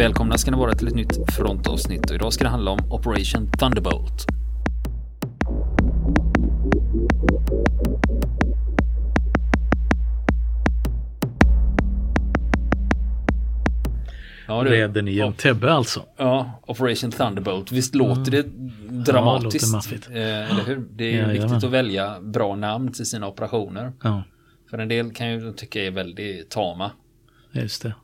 Välkomna ska ni vara till ett nytt frontavsnitt och idag ska det handla om Operation Thunderbolt. Ja, du, Räden i Entebbe alltså. Ja, Operation Thunderbolt. Visst låter det dramatiskt? Ja, låter maffigt. Eh, eller hur? Det är ju ja, viktigt att välja bra namn till sina operationer. Ja. För en del kan ju tycka är väldigt tama. Just det.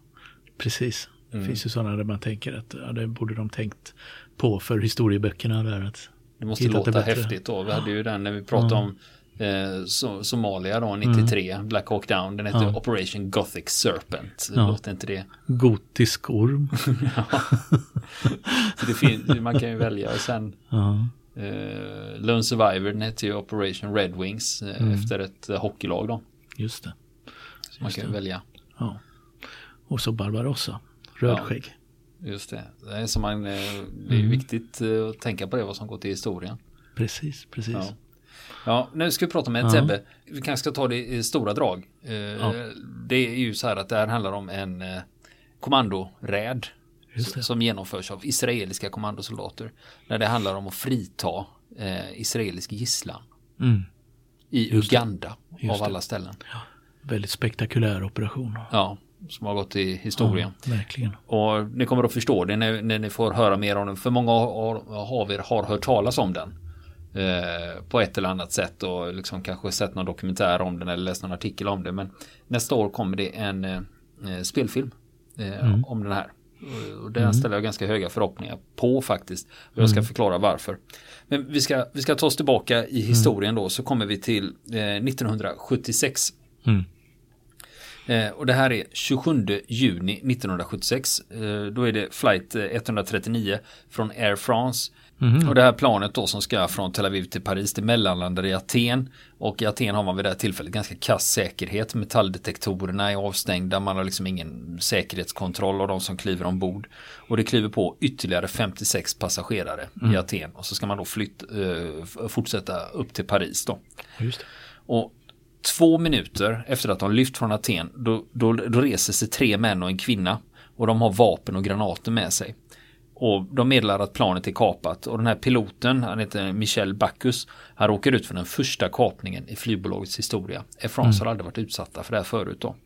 Precis. Det mm. finns ju sådana där man tänker att ja, det borde de tänkt på för historieböckerna. Där, att det måste låta det häftigt då. Vi hade ju den när vi pratade ja. om eh, Somalia då, 93, mm. Black Hawk Down. Den heter ja. Operation Gothic Serpent. Ja. Låter inte det? Gotisk orm. Det finns, man kan ju välja och sen ja. eh, Lone Survivor, den heter ju Operation Red Wings eh, mm. efter ett eh, hockeylag då. Just det. Så man kan ju välja. Ja. Och så Barbarossa, rödskägg. Ja, just det. Det är, som man, eh, det är mm. viktigt eh, att tänka på det, vad som går till historien. Precis, precis. Ja. Ja, nu ska vi prata med. Ja. Vi kanske ska ta det i stora drag. Eh. Det är ju så här att det här handlar om en kommandoräd som genomförs av israeliska kommandosoldater. När det handlar om att frita eh, israelisk gisslan. Mm. I Uganda av alla ställen. Ja. Väldigt spektakulär operation. Ja, som har gått i historien. Ja, verkligen. Och ni kommer att förstå det när, när ni får höra mer om den. För många av er har hört talas om den. Eh, på ett eller annat sätt och liksom kanske sett någon dokumentär om den eller läst någon artikel om det. Men nästa år kommer det en eh, spelfilm eh, mm. om den här. Och den mm. ställer jag ganska höga förhoppningar på faktiskt. Och jag ska mm. förklara varför. Men vi ska, vi ska ta oss tillbaka i historien då så kommer vi till 1976. Eh, och det här är 27 juni 1976. Eh, då är det flight 139 från Air France. Mm. Och det här planet då som ska från Tel Aviv till Paris, det mellanlandar i Aten. Och i Aten har man vid det här tillfället ganska kass säkerhet. Metalldetektorerna är avstängda, man har liksom ingen säkerhetskontroll av de som kliver ombord. Och det kliver på ytterligare 56 passagerare mm. i Aten. Och så ska man då flytt, uh, fortsätta upp till Paris då. Och två minuter efter att de lyft från Aten, då, då, då reser sig tre män och en kvinna. Och de har vapen och granater med sig. Och de meddelar att planet är kapat och den här piloten, han heter Michel Bacchus, han råkar ut för den första kapningen i flygbolagets historia. Air France mm. har aldrig varit utsatta för det här förut då.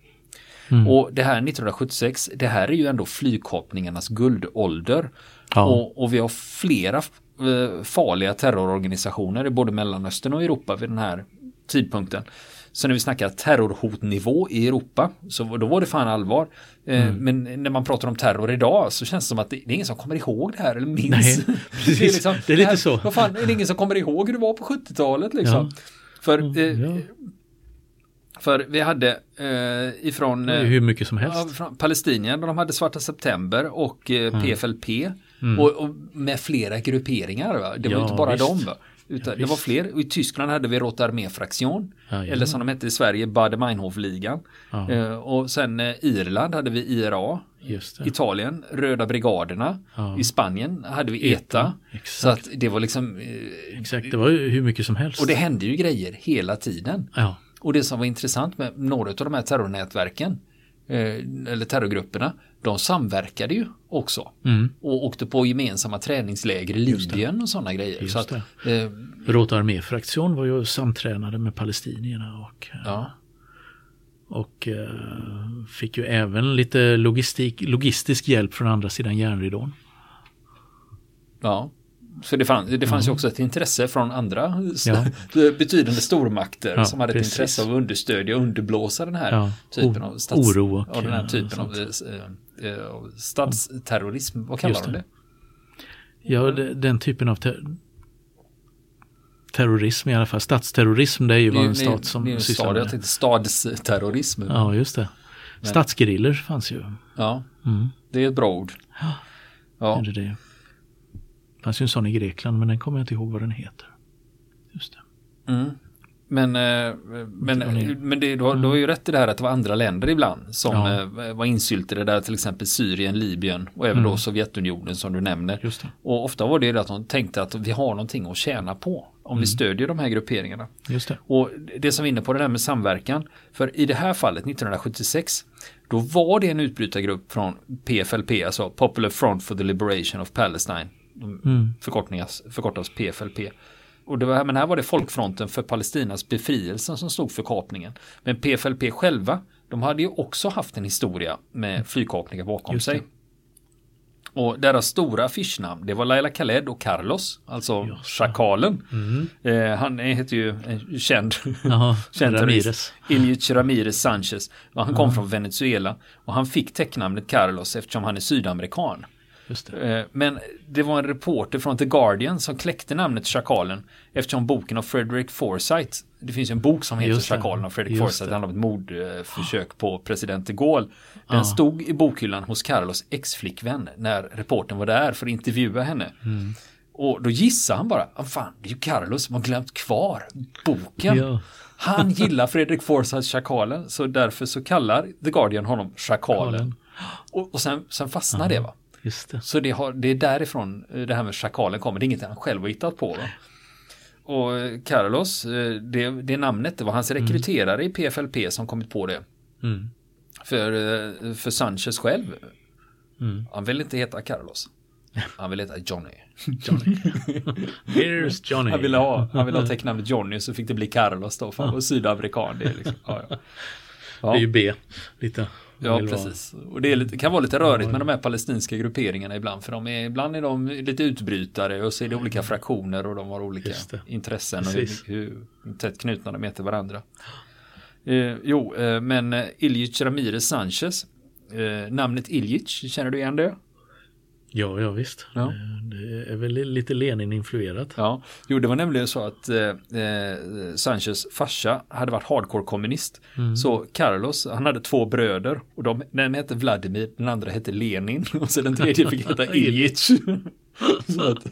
Mm. Och det här 1976, det här är ju ändå flygkapningarnas guldålder. Ja. Och, och, vi har flera eh, farliga terrororganisationer i både Mellanöstern och Europa vid den här tidpunkten. Så när vi snackar terrorhotnivå i Europa, så då var det fan allvar. Eh, mm. Men när man pratar om terror idag så känns det som att det, är ingen som kommer ihåg det här eller minns. Nej, precis. det, är liksom, det är lite här, så. Vad fan, är det ingen som kommer ihåg hur det var på 70-talet liksom? Ja. För, eh, ja. för vi hade eh, ifrån Hur mycket som helst. Från Palestinien, de hade Svarta September och eh, mm. PFLP. Mm. Och, och, med flera grupperingar. Va? Det var ja, inte bara visst. dem. Va? Utan ja, det var fler. Och I Tyskland hade vi Rote Armee-fraktion. Ja, eller som de hette i Sverige, Baader-Meinhof-ligan. Ja. Eh, och sen eh, Irland hade vi IRA. Italien, Röda brigaderna. I Spanien hade vi ETA. ETA. Så att det var liksom... Eh, Exakt, det var hur mycket som helst. Och det hände ju grejer hela tiden. Och det som var intressant med några av de här terrornätverken eller terrorgrupperna, de samverkade ju också. Mm. Och åkte på gemensamma träningsläger i Libyen och sådana grejer. Just så att, eh, Rota arméfraktion var ju samtränade med palestinierna och, eh, ja. och eh, fick ju även lite logistik, logistisk hjälp från andra sidan järnridån. Ja. Så det, fann, det fanns ju också ett intresse från andra ja. betydande stormakter ja, som hade precis. ett intresse av att understödja och underblåsa den här ja. typen av stats, oro och, av den här typen av, äh, äh, statsterrorism. Vad kallar de det? Ja, den typen av ter terrorism i alla fall. Statsterrorism det är ju vad en stat som det sysslar stad, med. Jag tänkte stadsterrorism. Ja, just det. Stadsgeriller fanns ju. Ja, mm. det är ett bra ord. Ja, ja. det det. Det fanns ju en sån i Grekland men den kommer jag inte ihåg vad den heter. Just det. Mm. Men, eh, men, men det, du, har, du har ju rätt i det här att det var andra länder ibland som ja. Eh, var insyltade där, till exempel Syrien, Libyen och även mm. då Sovjetunionen som du nämner. Och ofta var det att de tänkte att vi har någonting att tjäna på om mm. vi stödjer de här grupperingarna. Just det. Och det som vi är inne på det där med samverkan, för i det här fallet 1976, Då var det en utbrytargrupp från PFLP, alltså Popular Front for the Liberation of Palestine. Mm. Förkortningas, förkortas PFLP. Och det var, men här var det Folkfronten för Palestinas befrielse som stod för kapningen. Men PFLP själva, de hade ju också haft en historia med flygkapningar bakom sig. Och deras stora affischnamn, det var Laila Khaled och Carlos, alltså Just. Schakalen. Mm. Eh, han heter ju en känd, Jaha, känd Ramirez. Ilyich Ramirez Sanchez. Han kom Aha. från Venezuela. Och han fick täcknamnet Carlos eftersom han är sydamerikan. Det. Eh, men det var en reporter från The Guardian som kläckte namnet Schakalen eftersom boken av Frederick Forsyth, det finns en bok som heter Schakalen av Frederick Forsyth, det handlar om ett mordförsök på president de Gaulle. Den ja. stod i bokhyllan hos Carlos ex-flickvän när reporten var där för att intervjua henne. Mm. Och då gissade han bara, ah, fan det är ju Carlos som har glömt kvar boken. Ja. Han gillar Fredrik Forsyth Schakalen så därför så kallar The Guardian honom Schakalen. Och, och sen, sen fastnar det va. Det. Så det, har, det är därifrån eh, det här med schakalen kommer. Det är inget han själv har hittat på. Va? Och eh, Carlos, eh, det, det namnet, det var hans mm. rekryterare mm. i PFLP som kommit på det. Mm. För, för Sanchez själv. Mm. Han vill inte heta Carlos. Han vill heta Johnny. Johnny. Here's Johnny. Han ville ha, han ville ha tecknamnet Johnny så fick det bli Carlos då. För han var sydamerikan. Det är, liksom, ja, ja. Ja. det är ju B. Lite. Ja, precis. Vara. Och det lite, kan vara lite rörigt med de här palestinska grupperingarna ibland. För de är, ibland är de lite utbrytare och så är det olika fraktioner och de har olika intressen och hur, hur tätt knutna de är till varandra. Eh, jo, eh, men Ilyich Ramirez Sanchez, eh, namnet Ilyich, känner du igen det? Ja, ja visst. Ja. Eh, det är väl lite Lenin-influerat. Ja, jo det var nämligen så att eh, eh Sanchez farsa hade varit hardcore-kommunist. Mm. Så Carlos, han hade två bröder och de, den hette Vladimir, den andra hette Lenin och så den tredje fick heta Ilyich. så att,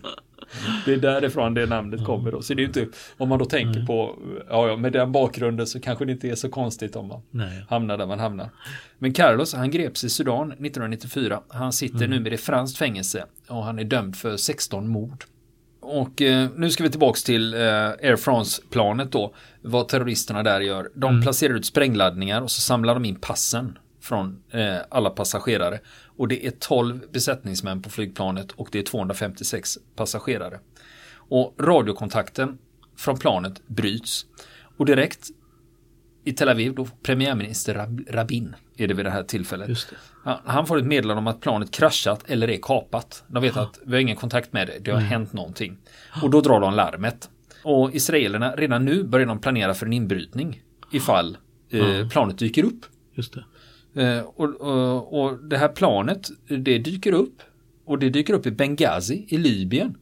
det är därifrån det namnet kommer då. Så det är inte, om man då tänker på, ja, ja, med den bakgrunden så kanske det inte är så konstigt om man Nej. hamnar där man hamnar. Men Carlos, han greps i Sudan 1994. Han sitter mm. nu med i franskt fängelse och han är dömd för 16 mord. Och eh, nu ska vi tillbaks till eh, Air France-planet då. Vad terroristerna där gör. De mm. placerar ut sprängladdningar och så samlar de in passen från eh, alla passagerare. Och det är 12 besättningsmän på flygplanet och det är 256 passagerare. Och radiokontakten från planet bryts. Och direkt i Tel Aviv, då premiärminister Rab Rabin är det vid det här tillfället. Det. Han får ett meddelande om att planet kraschat eller är kapat. De vet att vi har ingen kontakt med det, det har mm. hänt någonting. Och då drar de larmet. Och israelerna, redan nu börjar de planera för en inbrytning ifall eh, planet dyker upp. Just det. Eh, och, och, och, det här planet, det dyker upp. Och det dyker upp i Benghazi i Libyen.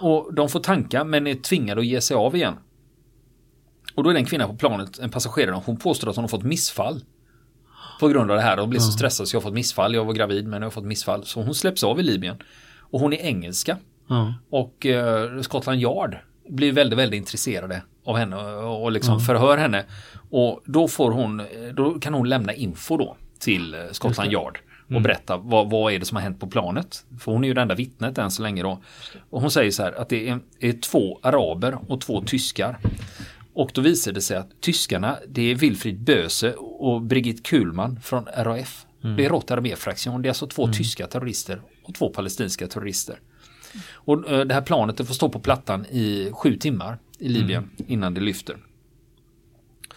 Och de får tanka men är tvingade att ge sig av igen. Och då är det en kvinna på planet, en passagerare, hon påstår att hon har fått missfall. På grund av det här. Hon blev så stressad så jag har fått missfall. Jag var gravid men jag har fått missfall. Så hon släpps av i Libyen. Och hon är engelska. Mm. Och eh, Scotland Yard blir väldigt, väldigt intresserade av henne och liksom mm. förhör henne. Och då får hon, då kan hon lämna info då till eh, Scotland Yard och mm. berätta vad, vad är det som har hänt på planet. För hon är ju det enda vittnet än så länge då. Och hon säger så här att det är, är två araber och två tyskar. Och då visar det sig att tyskarna det är Wilfried Böse och Brigitte Kuhlman från RAF. Mm. Det är Rote arméfraktion. Det är alltså två mm. tyska terrorister och två palestinska terrorister. Och eh, det här planet det får stå på plattan i sju timmar i Libyen mm. innan det lyfter.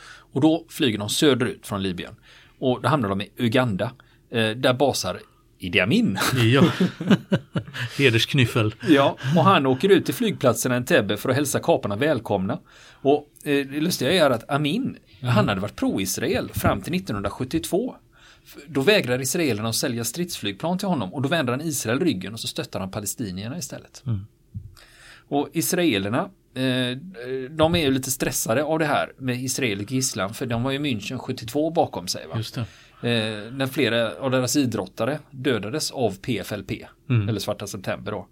Och då flyger de söderut från Libyen. Och då hamnar de i Uganda. Eh, där basar Idi Amin. Ja. Hedersknyffel. ja, och han åker ut till flygplatsen Entebbe för att hälsa kaparna välkomna. Och eh, det lustiga är att Amin, mm. han hade varit pro-Israel fram till 1972. Då vägrar israelerna att sälja stridsflygplan till honom och då vänder han Israel ryggen och så stöttar han palestinierna istället. Mm. Och israelerna, de är ju lite stressade av det här med israelisk gisslan för de har ju München 72 bakom sig. Va? Just det. Eh, när flera av deras idrottare dödades av PFLP, mm. eller Svarta September då.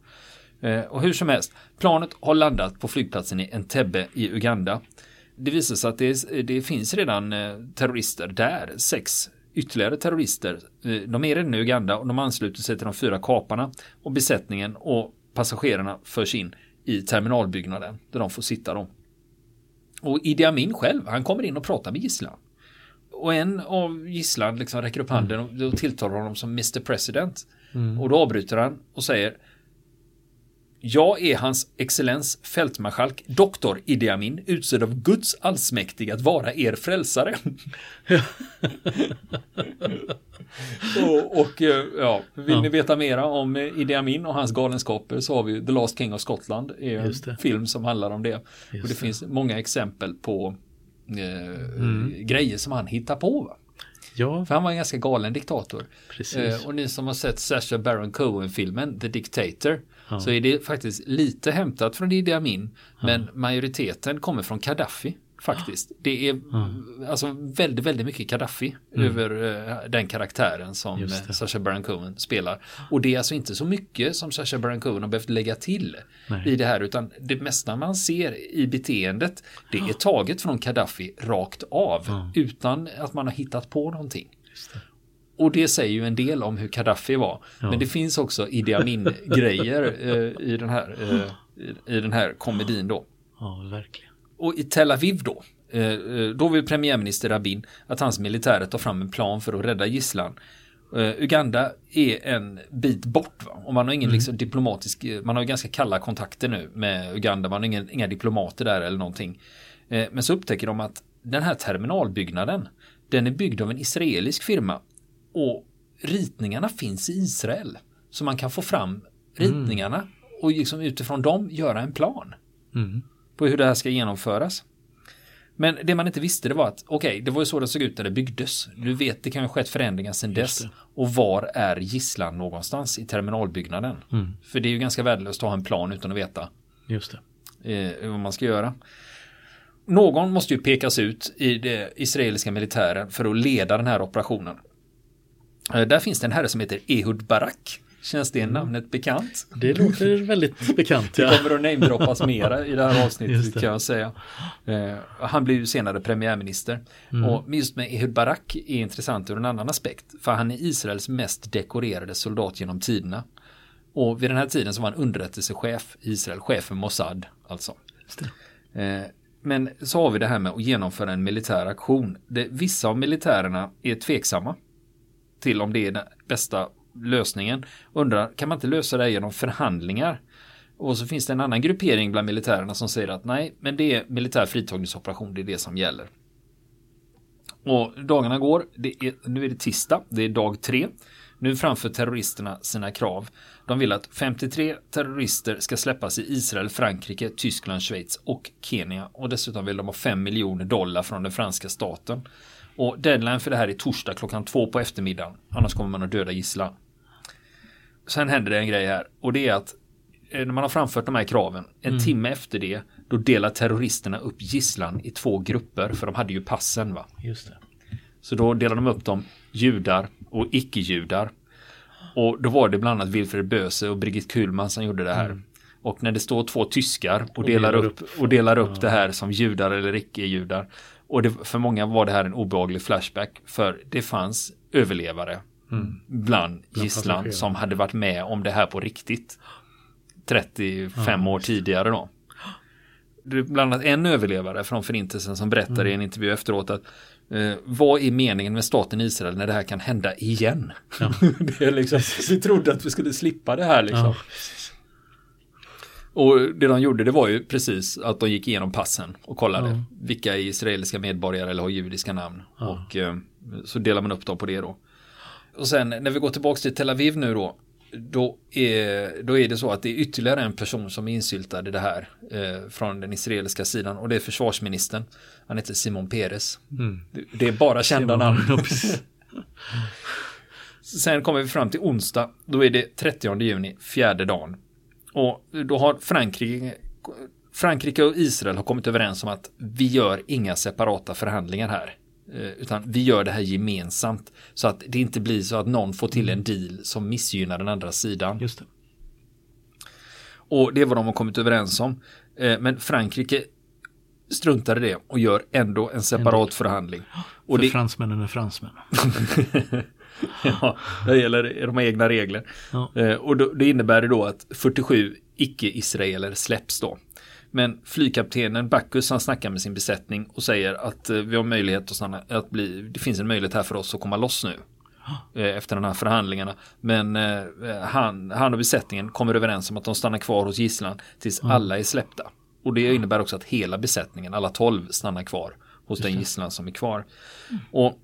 Eh, och hur som helst, planet har landat på flygplatsen i Entebbe i Uganda. Det visar sig att det, det finns redan eh, terrorister där, sex ytterligare terrorister. Eh, de är redan i Uganda och de ansluter sig till de fyra kaparna och besättningen och passagerarna förs in i terminalbyggnaden där de får sitta då. Och Idi Amin själv, han kommer in och pratar med gisslan. och en av gisslan liksom räcker upp handen och då tilltalar honom som Mr President. Och då avbryter han och säger jag är hans excellens fältmarskalk doktor Idi Amin utsedd av Guds allsmäktige att vara er frälsare. och, och eh, ja, vill Ja. ni veta mera om eh, Idi Amin och hans galenskaper så har vi The Last King of Scotland. är en Just film som handlar om det. och det, det. finns många exempel på eh, grejer som han hittar på. Va? Ja, För han var en ganska galen diktator. precis. Eh, och ni som har sett Sacha Baron Cohen-filmen The Dictator så är det faktiskt lite hämtat från Idi Amin. Men majoriteten kommer från Gaddafi faktiskt. Det är alltså väldigt, väldigt mycket Gaddafi över eh, den karaktären som Mm. Eh, det. Sacha Baron Cohen spelar. Och det är alltså inte så mycket som Sacha Baron Cohen har behövt lägga till Nej. i det här utan det mesta man ser i beteendet det är taget från Gaddafi rakt av utan att man har hittat på någonting. Och det säger ju en del om hur Gaddafi var. Men det finns också Idi Amin-grejer eh, i, den här, eh, i, i den här komedin då. Ja, verkligen. Och i Tel Aviv då, eh, eh, då vill premiärminister Rabin att hans militärer tar fram en plan för att rädda gisslan. Eh, Uganda är en bit bort va? och man har ingen liksom diplomatisk, eh, man har ganska kalla kontakter nu med Uganda, man har ingen, inga diplomater där eller någonting. Men så upptäcker de att den här terminalbyggnaden, den är byggd av en israelisk firma och ritningarna finns i Israel. Så man kan få fram ritningarna och liksom utifrån dem göra en plan Mm. på hur det här ska genomföras. Men det man inte visste det var att okej, det var ju så det såg ut när det byggdes. Du vet, det kan ju skett förändringar sedan dess. Och var är gisslan någonstans i terminalbyggnaden? Mm. För det är ju ganska värdelöst att ha en plan utan att veta Just det. eh, vad man ska göra. Någon måste ju pekas ut i det israeliska militären för att leda den här operationen. Eh, där finns det en herre som heter Ehud Barak. Känns det namnet bekant? Det låter väldigt bekant. Det Ja. kommer att namedroppas mera i det här avsnittet det. kan jag säga. Eh, han blir ju senare premiärminister. Mm. Och just med Ehud Barak är intressant ur en annan aspekt. För han är Israels mest dekorerade soldat genom tiderna. Och vid den här tiden så var han underrättelsechef i Israel, chef för Mossad alltså. Det. Eh, Men så har vi det här med att genomföra en militär aktion. Det, vissa av militärerna är tveksamma till om det är den bästa lösningen. Undrar, kan man inte lösa det här genom förhandlingar? Och så finns det en annan gruppering bland militärerna som säger att nej, men det är militär fritagningsoperation, det är det som gäller. Och dagarna går, det är, nu är det tisdag, det är dag tre. Nu framför terroristerna sina krav. De vill att 53 terrorister ska släppas i Israel, Frankrike, Tyskland, Schweiz och Kenya. Och dessutom vill de ha 5 miljoner dollar från den franska staten. Och deadline för det här är torsdag klockan två på eftermiddagen. Annars kommer man att döda gisslan. Sen händer det en grej här och det är att eh, när man har framfört de här kraven, en timme efter det, då delar terroristerna upp gisslan i två grupper, för de hade ju passen va. Just det. Så då delar de upp dem judar och icke-judar. Och då var det bland annat Wilfred Böse och Brigitte Kuhlman som gjorde det här. Och när det står två tyskar och, delar, delar upp, och delar upp det här som judar eller icke-judar. Och det, för många var det här en obehaglig flashback. För det fanns överlevare bland gisslan som hade varit med om det här på riktigt. 35 år tidigare då. Det är bland annat en överlevare från förintelsen som berättar i en intervju efteråt att eh, vad är meningen med staten Israel när det här kan hända igen? det är liksom, vi trodde att vi skulle slippa det här liksom. Ja. Och det de gjorde det var ju precis att de gick igenom passen och kollade Ja. vilka är israeliska medborgare eller har judiska namn. Och eh, så delar man upp dem på det då. Och sen när vi går tillbaka till Tel Aviv nu då. Då är, då är det så att det är ytterligare en person som är insyltad i det här eh, från den israeliska sidan och det är försvarsministern. Han heter Simon Peres. Det, det är bara kända namn. Sen kommer vi fram till onsdag. Då är det 30 juni, fjärde dagen. Och då har Frankrike, Frankrike och Israel har kommit överens om att vi gör inga separata förhandlingar här. Eh, Utan vi gör det här gemensamt. Så att det inte blir så att någon får till en deal som missgynnar den andra sidan. Just det. Och det är vad de har kommit överens om. Eh, Men Frankrike struntar i det och gör ändå en separat förhandling. Och För det, fransmännen är fransmän. Ja, det gäller de egna regler. Ja. Eh, och då, det innebär då att 47 icke-israeler släpps då. Men flygkaptenen Bacchus han snackar med sin besättning och säger att eh, vi har möjlighet att stanna, att bli, det finns en möjlighet här för oss att komma loss nu. Eh, efter de här förhandlingarna. Men han, han och besättningen kommer överens om att de stannar kvar hos gisslan tills mm. alla är släppta. Och det innebär också att hela besättningen, alla tolv, stannar kvar hos den gisslan som är kvar. Mm. Och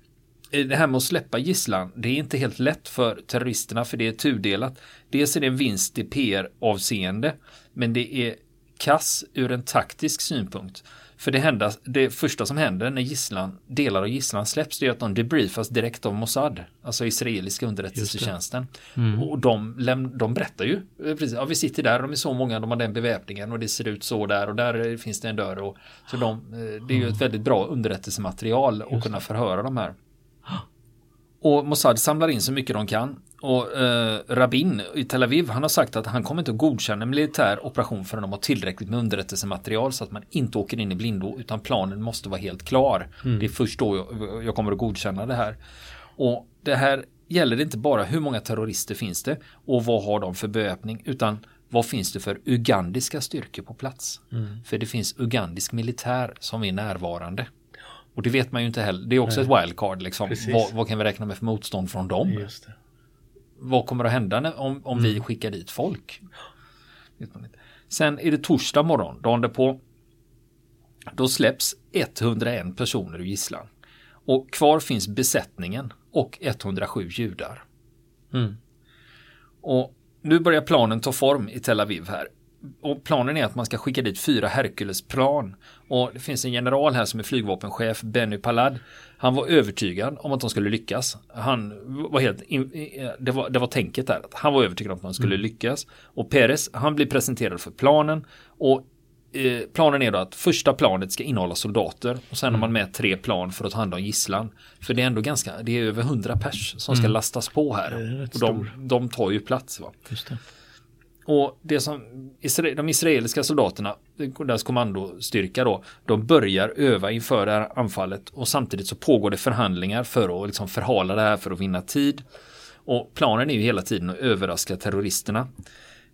det här med att släppa gisslan, det är inte helt lätt för terroristerna för det är tudelat. Dels är det en vinst i PR-avseende, men det är kass ur en taktisk synpunkt. För det, hända, det första som händer när gisslan, delar av gisslan släpps det är att de debriefas direkt av Mossad, alltså israeliska underrättelsetjänsten. Mm. Och de, de berättar ju, eh, precis, ja, vi sitter där, de är så många, de har den beväpningen och det ser ut så där och där finns det en dörr. Och, så de, eh, det är ju ett väldigt bra underrättelsematerial att kunna förhöra de här. Och Mossad samlar in så mycket de kan. Och eh, Rabin i Tel Aviv, han har sagt att han kommer inte att godkänna en militär operation förrän de har tillräckligt med underrättelsematerial så att man inte åker in i blindo utan planen måste vara helt klar. Mm. Det är först då jag, jag, kommer att godkänna det här. Och det här gäller inte bara hur många terrorister finns det och vad har de för beväpning utan vad finns det för ugandiska styrkor på plats? Mm. För det finns ugandisk militär som är närvarande. Och det vet man ju inte heller. Det är också Nej. ett wildcard. Liksom. Vad, vad, kan vi räkna med för motstånd från dem? Vad kommer att hända när, om, om mm. vi skickar dit folk? Sen är det torsdag morgon, dagen därpå. Då släpps 101 personer ur gisslan. Och kvar finns besättningen och 107 judar. Mm. Och nu börjar planen ta form i Tel Aviv här och planen är att man ska skicka dit fyra Herculesplan. Och det finns en general här som är flygvapenchef, Benny Palad. Han var övertygad om att de skulle lyckas. Han var helt, det var, det var tänket där. Han var övertygad om att de skulle mm. lyckas. Och Perez, han blir presenterad för planen. Och eh, planen är då att första planet ska innehålla soldater. Och sen mm. har man med tre plan för att ta hand om gisslan. För det är ändå ganska, det är över hundra pers som ska mm. lastas på här. Och de, de tar ju plats. Va? Och det som de israeliska soldaterna, deras kommandostyrka då, de börjar öva inför det här anfallet och samtidigt så pågår det förhandlingar för att liksom förhala det här för att vinna tid. Och planen är ju hela tiden att överraska terroristerna.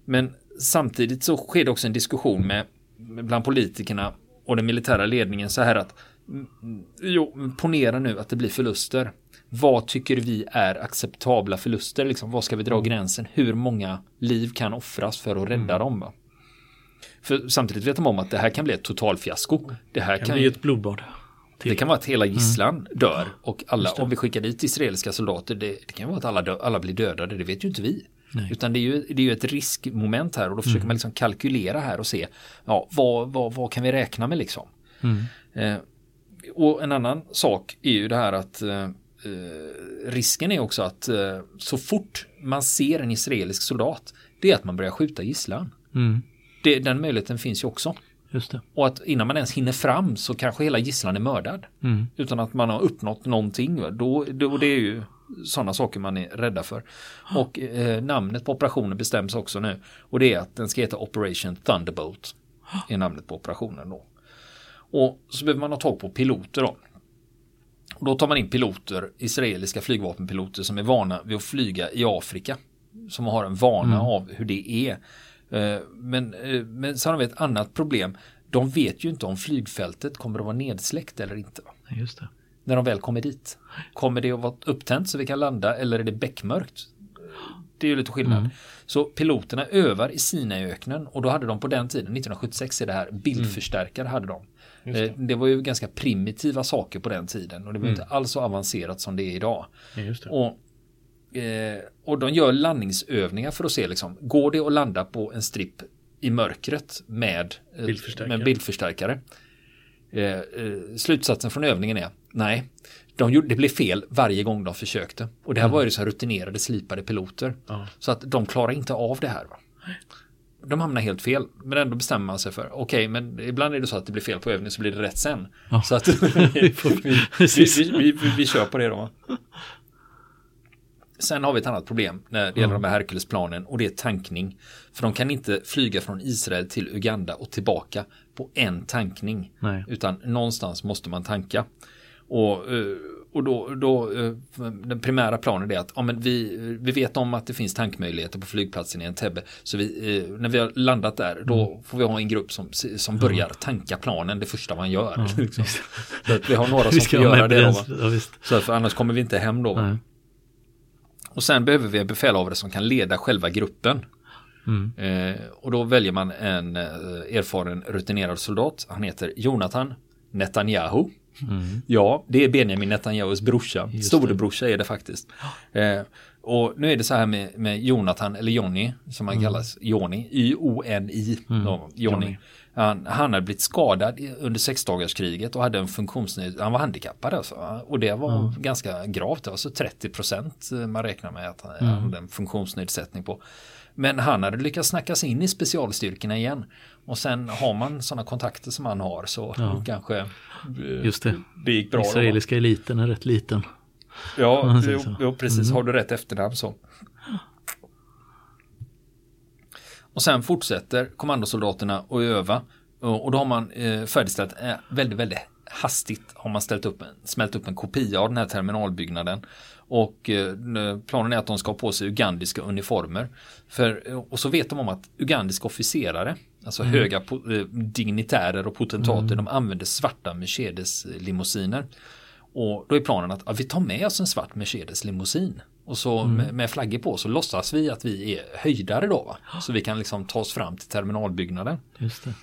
Men samtidigt så sker det också en diskussion med bland politikerna och den militära ledningen så här att mm, mm, jo, ponera nu att det blir förluster vad tycker vi är acceptabla förluster? Liksom, vad ska vi dra mm. gränsen? Hur många liv kan offras för att rädda mm. dem? För samtidigt vet de om att det här kan bli ett totalfiasko. Det här kan, kan bli ett blodbad. Till. Det kan vara att hela gisslan mm. dör och alla, om vi skickar dit israeliska soldater, det, det kan vara att alla, dö, alla blir dödade, det vet ju inte vi. Nej. Utan det är, ju, det är ju ett riskmoment här och då försöker mm. man liksom kalkylera här och se ja, vad, vad, vad kan vi räkna med liksom. Mm. Eh, och en annan sak är ju det här att eh, Eh, risken är också att eh, så fort man ser en israelisk soldat, det är att man börjar skjuta gisslan. Mm. Det, den möjligheten finns ju också. Just det. Och att innan man ens hinner fram så kanske hela gisslan är mördad. Mm. Utan att man har uppnått någonting. Då, då, det är ju sådana saker man är rädda för. Och eh, namnet på operationen bestäms också nu. Och det är att den ska heta Operation Thunderbolt. Är namnet på operationen då. Och så behöver man ha tag på piloter då. Och då tar man in piloter, israeliska flygvapenpiloter som är vana vid att flyga i Afrika. Som har en vana mm. av hur det är. Eh, men, eh, men så har vi ett annat problem. De vet ju inte om flygfältet kommer att vara nedsläckt eller inte. Just det. När de väl kommer dit. Kommer det att vara upptänt så vi kan landa eller är det beckmörkt? Det är ju lite skillnad. Mm. Så piloterna övar i Sinaiöknen och då hade de på den tiden, 1976 är det här, bildförstärkare hade de. Det. Eh, det. var ju ganska primitiva saker på den tiden och det var mm. inte alls så avancerat som det är idag. Ja, och, eh, och de gör landningsövningar för att se liksom, går det att landa på en stripp i mörkret med eh, bildförstärkare? Med bildförstärkare? Eh, eh, slutsatsen från övningen är nej. De gjorde, det blev fel varje gång de försökte. Och det här mm. var ju så rutinerade slipade piloter. Ja. Så att de klarar inte av det här. Va? De hamnar helt fel. Men ändå bestämmer man sig för, okej, okay, men ibland är det så att det blir fel på övningen så blir det rätt sen. Ja. Så att vi, vi, vi, vi, kör på det då. Sen har vi ett annat problem när det gäller de här Herkulesplanen och det är tankning. För de kan inte flyga från Israel till Uganda och tillbaka på en tankning. Nej. Utan någonstans måste man tanka. Och, eh, och då, då eh, den primära planen är att ja, men vi, vi vet om att det finns tankmöjligheter på flygplatsen i Entebbe. Så vi, eh, när vi har landat där, då mm. får vi ha en grupp som, som börjar tanka planen det första man gör. Ja, liksom. vi har några som får göra det. Då, ja, så för annars kommer vi inte hem då. Nej. Och sen behöver vi en befälhavare som kan leda själva gruppen. Mm. Eh, och då väljer man en eh, erfaren rutinerad soldat. Han heter Jonathan Netanyahu. Mm. Ja, det är Benjamin Netanyahus brorsa. Storebrorsa är det faktiskt. Eh, och nu är det så här med, med Jonathan, eller Jonny, som han mm. kallas, Joni, Y-O-N-I, mm. Jonny. Han, han hade blivit skadad under sexdagarskriget och hade en funktionsnedsättning, han var handikappad alltså. Och det var mm. ganska gravt, alltså 30 procent man räknar med att han mm. hade en funktionsnedsättning på. Men han hade lyckats snacka sig in i specialstyrkorna igen. Och sen har man sådana kontakter som han har så ja. kanske eh, Just det. det gick bra. Israeliska eliten är rätt liten. Ja, jo, jo, precis. Mm. Har du rätt efternamn så. Och sen fortsätter kommandosoldaterna att öva. Och då har man eh, färdigställt eh, väldigt, väldigt hastigt har man ställt upp smält upp en kopia av den här terminalbyggnaden. Och eh, planen är att de ska ha på sig ugandiska uniformer. För, och så vet de om att ugandiska officerare, alltså mm. höga eh, dignitärer och potentater, mm. de använder svarta Mercedes limousiner. Och då är planen att ja, vi tar med oss en svart Mercedes limousin. Och så mm. med, med flaggor på så låtsas vi att vi är höjdare då. Va? Så vi kan liksom ta oss fram till terminalbyggnaden. Just det.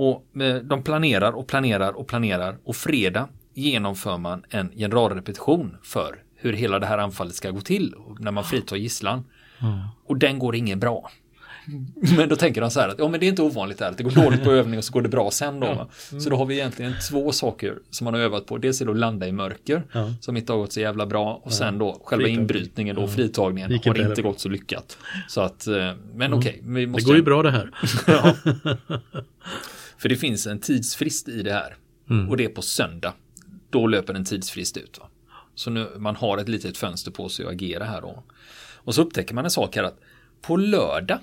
Och eh, de planerar och planerar och planerar och fredag genomför man en generalrepetition för hur hela det här anfallet ska gå till när man fritar gisslan. Mm. Och den går inget bra. Men då tänker de så här att ja men det är inte ovanligt där att det går dåligt på övning och så går det bra sen då. Mm. Så då har vi egentligen två saker som man har övat på. Dels är det att landa i mörker ja. som inte har gått så jävla bra och sen då själva Fritagning. inbrytningen då, fritagningen Vilket har inte gått så lyckat. Så att, eh, men mm. okej. Okay, det går ju bra det här. För det finns en tidsfrist i det här. Mm. Och det är på söndag. Då löper en tidsfrist ut. Va? Så nu, man har ett litet fönster på sig att agera här då. Och så upptäcker man en sak här att på lördag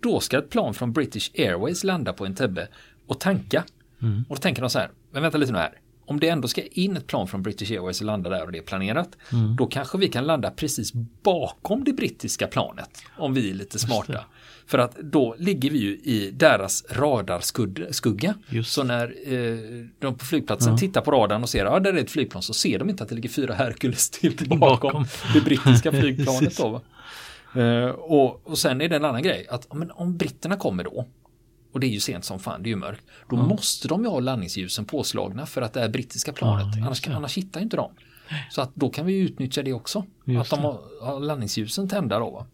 då ska ett plan från British Airways landa på Entebbe och tanka. Mm. Och då tänker de så här, men vänta lite nu här. Om det ändå ska in ett plan från British Airways och landa där och det är planerat. Mm. Då kanske vi kan landa precis bakom det brittiska planet. Om vi är lite smarta. För att då ligger vi ju i deras radarskugga. Så när eh, de på flygplatsen ja. tittar på radarn och ser att ah, där är ett flygplan så ser de inte att det ligger fyra Hercules till bakom, bakom. det brittiska flygplanet. då, eh, och, och sen är det en annan grej att men om britterna kommer då och det är ju sent som fan, det är ju mörkt. Då ja. måste de ju ha landningsljusen påslagna för att det är brittiska planet. Ja, annars, annars hittar inte de. Så att då kan vi utnyttja det också. Just att de har, har landningsljusen tända då.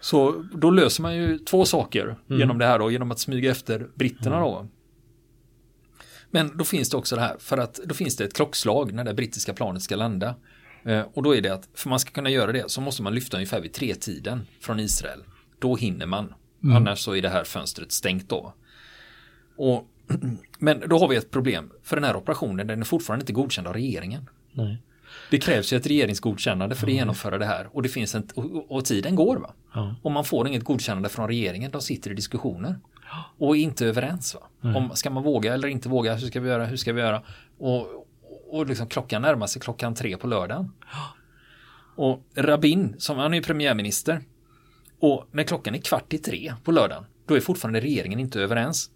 Så då löser man ju två saker mm. genom det här då, genom att smyga efter britterna mm. då. Men då finns det också det här, för att då finns det ett klockslag när det brittiska planet ska landa. Eh, och då är det att för man ska kunna göra det så måste man lyfta ungefär vid tre tiden från Israel. Då hinner man. Mm. Annars så är det här fönstret stängt då. Och, men då har vi ett problem. För den här operationen den är fortfarande inte godkänd av regeringen. Nej. Det krävs ju ett regeringsgodkännande för att genomföra det här och det finns en, och, och tiden går va. Ja. Och man får inget godkännande från regeringen, de sitter i diskussioner. Och är inte överens va. Om ska man våga eller inte våga, hur ska vi göra, hur ska vi göra? Och, och liksom klockan närmar sig klockan tre på lördagen. Och Rabin, som han är premiärminister, och när klockan är kvart i tre på lördagen, då är fortfarande regeringen inte överens.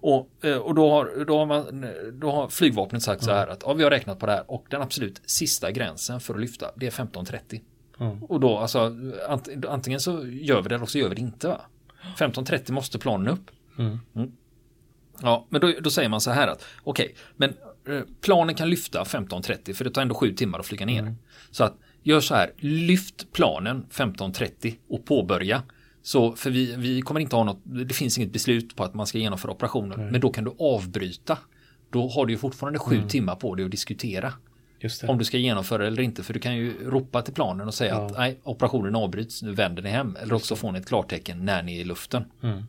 Och, eh, och då, har, då, har man, då har flygvapnet sagt så här att ja, vi har räknat på det här och den absolut sista gränsen för att lyfta det är 15.30. Mm. Och då alltså antingen så gör vi det eller så gör vi det inte. Va? 15.30 måste planen upp. Mm. Mm. Ja, men då, då, säger man så här att okej, okay, men eh, planen kan lyfta 15.30 för det tar ändå sju timmar att flyga ner. Mm. Så att gör så här, lyft planen 15.30 och påbörja. Så för vi, vi kommer inte ha något, det finns inget beslut på att man ska genomföra operationen, men då kan du avbryta. Då har du ju fortfarande sju mm. timmar på dig att diskutera. Om du ska genomföra eller inte, för du kan ju ropa till planen och säga ja. att nej, operationen avbryts, nu vänder ni hem. Eller också får ni ett klartecken när ni är i luften. Mm.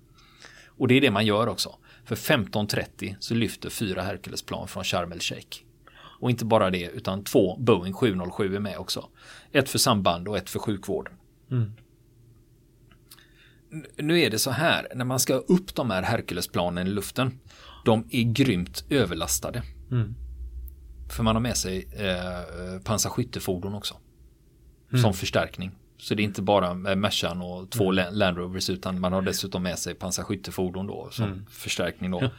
Och det är det man gör också. För 15.30 så lyfter fyra Herculesplan från Sharm el Sheikh. Och inte bara det, utan två Boeing 707 är med också. Ett för samband och ett för sjukvården. Mm nu är det så här, när man ska upp de här Herculesplanen i luften, de är grymt överlastade. Mm. För man har med sig eh, pansarskyttefordon också. Mm. Som förstärkning. Så det är inte bara Mercan och två mm. Land Rovers utan man har dessutom med sig pansarskyttefordon då som mm. förstärkning då.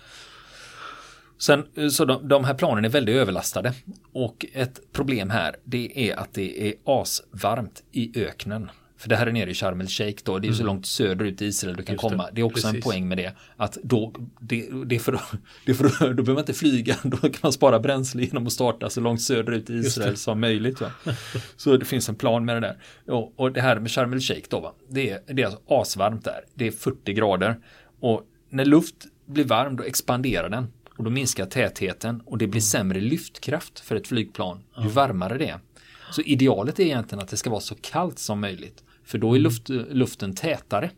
Sen, eh, så de, de, här planen är väldigt överlastade. Och ett problem här, det är att det är asvarmt i öknen. För det här är nere i Sharm el Sheikh då, det är mm. så långt söderut i Israel du kan Just komma. Det. det är också Precis. en poäng med det. Att då, det, det för, det för, då behöver man inte flyga, då kan man spara bränsle genom att starta så långt söderut i Israel som möjligt. Va? Så det finns en plan med det där. Och, och det här med Sharm el Sheikh då, va? Det, är, det är alltså asvarmt där. Det är 40 grader. Och när luft blir varm då expanderar den. Och då minskar tätheten och det blir mm. sämre lyftkraft för ett flygplan ju varmare det är. Så idealet är egentligen att det ska vara så kallt som möjligt. För då är mm. luft, luften tätare.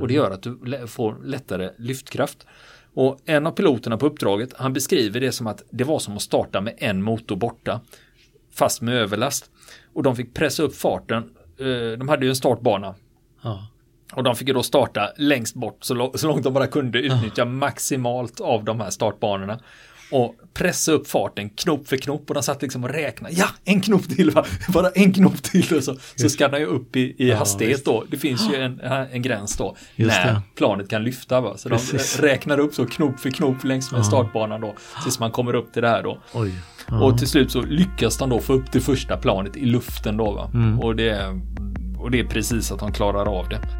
Och det mm. gör att du får lättare lyftkraft. Och en av piloterna på uppdraget, han beskriver det som att det var som att starta med en motor borta. Fast med överlast. Och de fick pressa upp farten. Eh, de hade ju en startbana. Ja. Och de fick ju då starta längst bort så, långt de bara kunde utnyttja maximalt av de här startbanorna och pressa upp farten knop för knop och de satt liksom och räknade. Ja, en knop till, va? bara en knop till och så, så ska den ju upp i, i ja, hastighet då. Det finns ju en, en gräns då just när det. planet kan lyfta. Va? Så Precis. de räknar upp så knop för knop längs med ja. startbanan då tills man kommer upp till det här då. Ja. Och till slut så lyckas de då få upp det första planet i luften då. Va? Mm. Och, det, och det är precis att de klarar av det.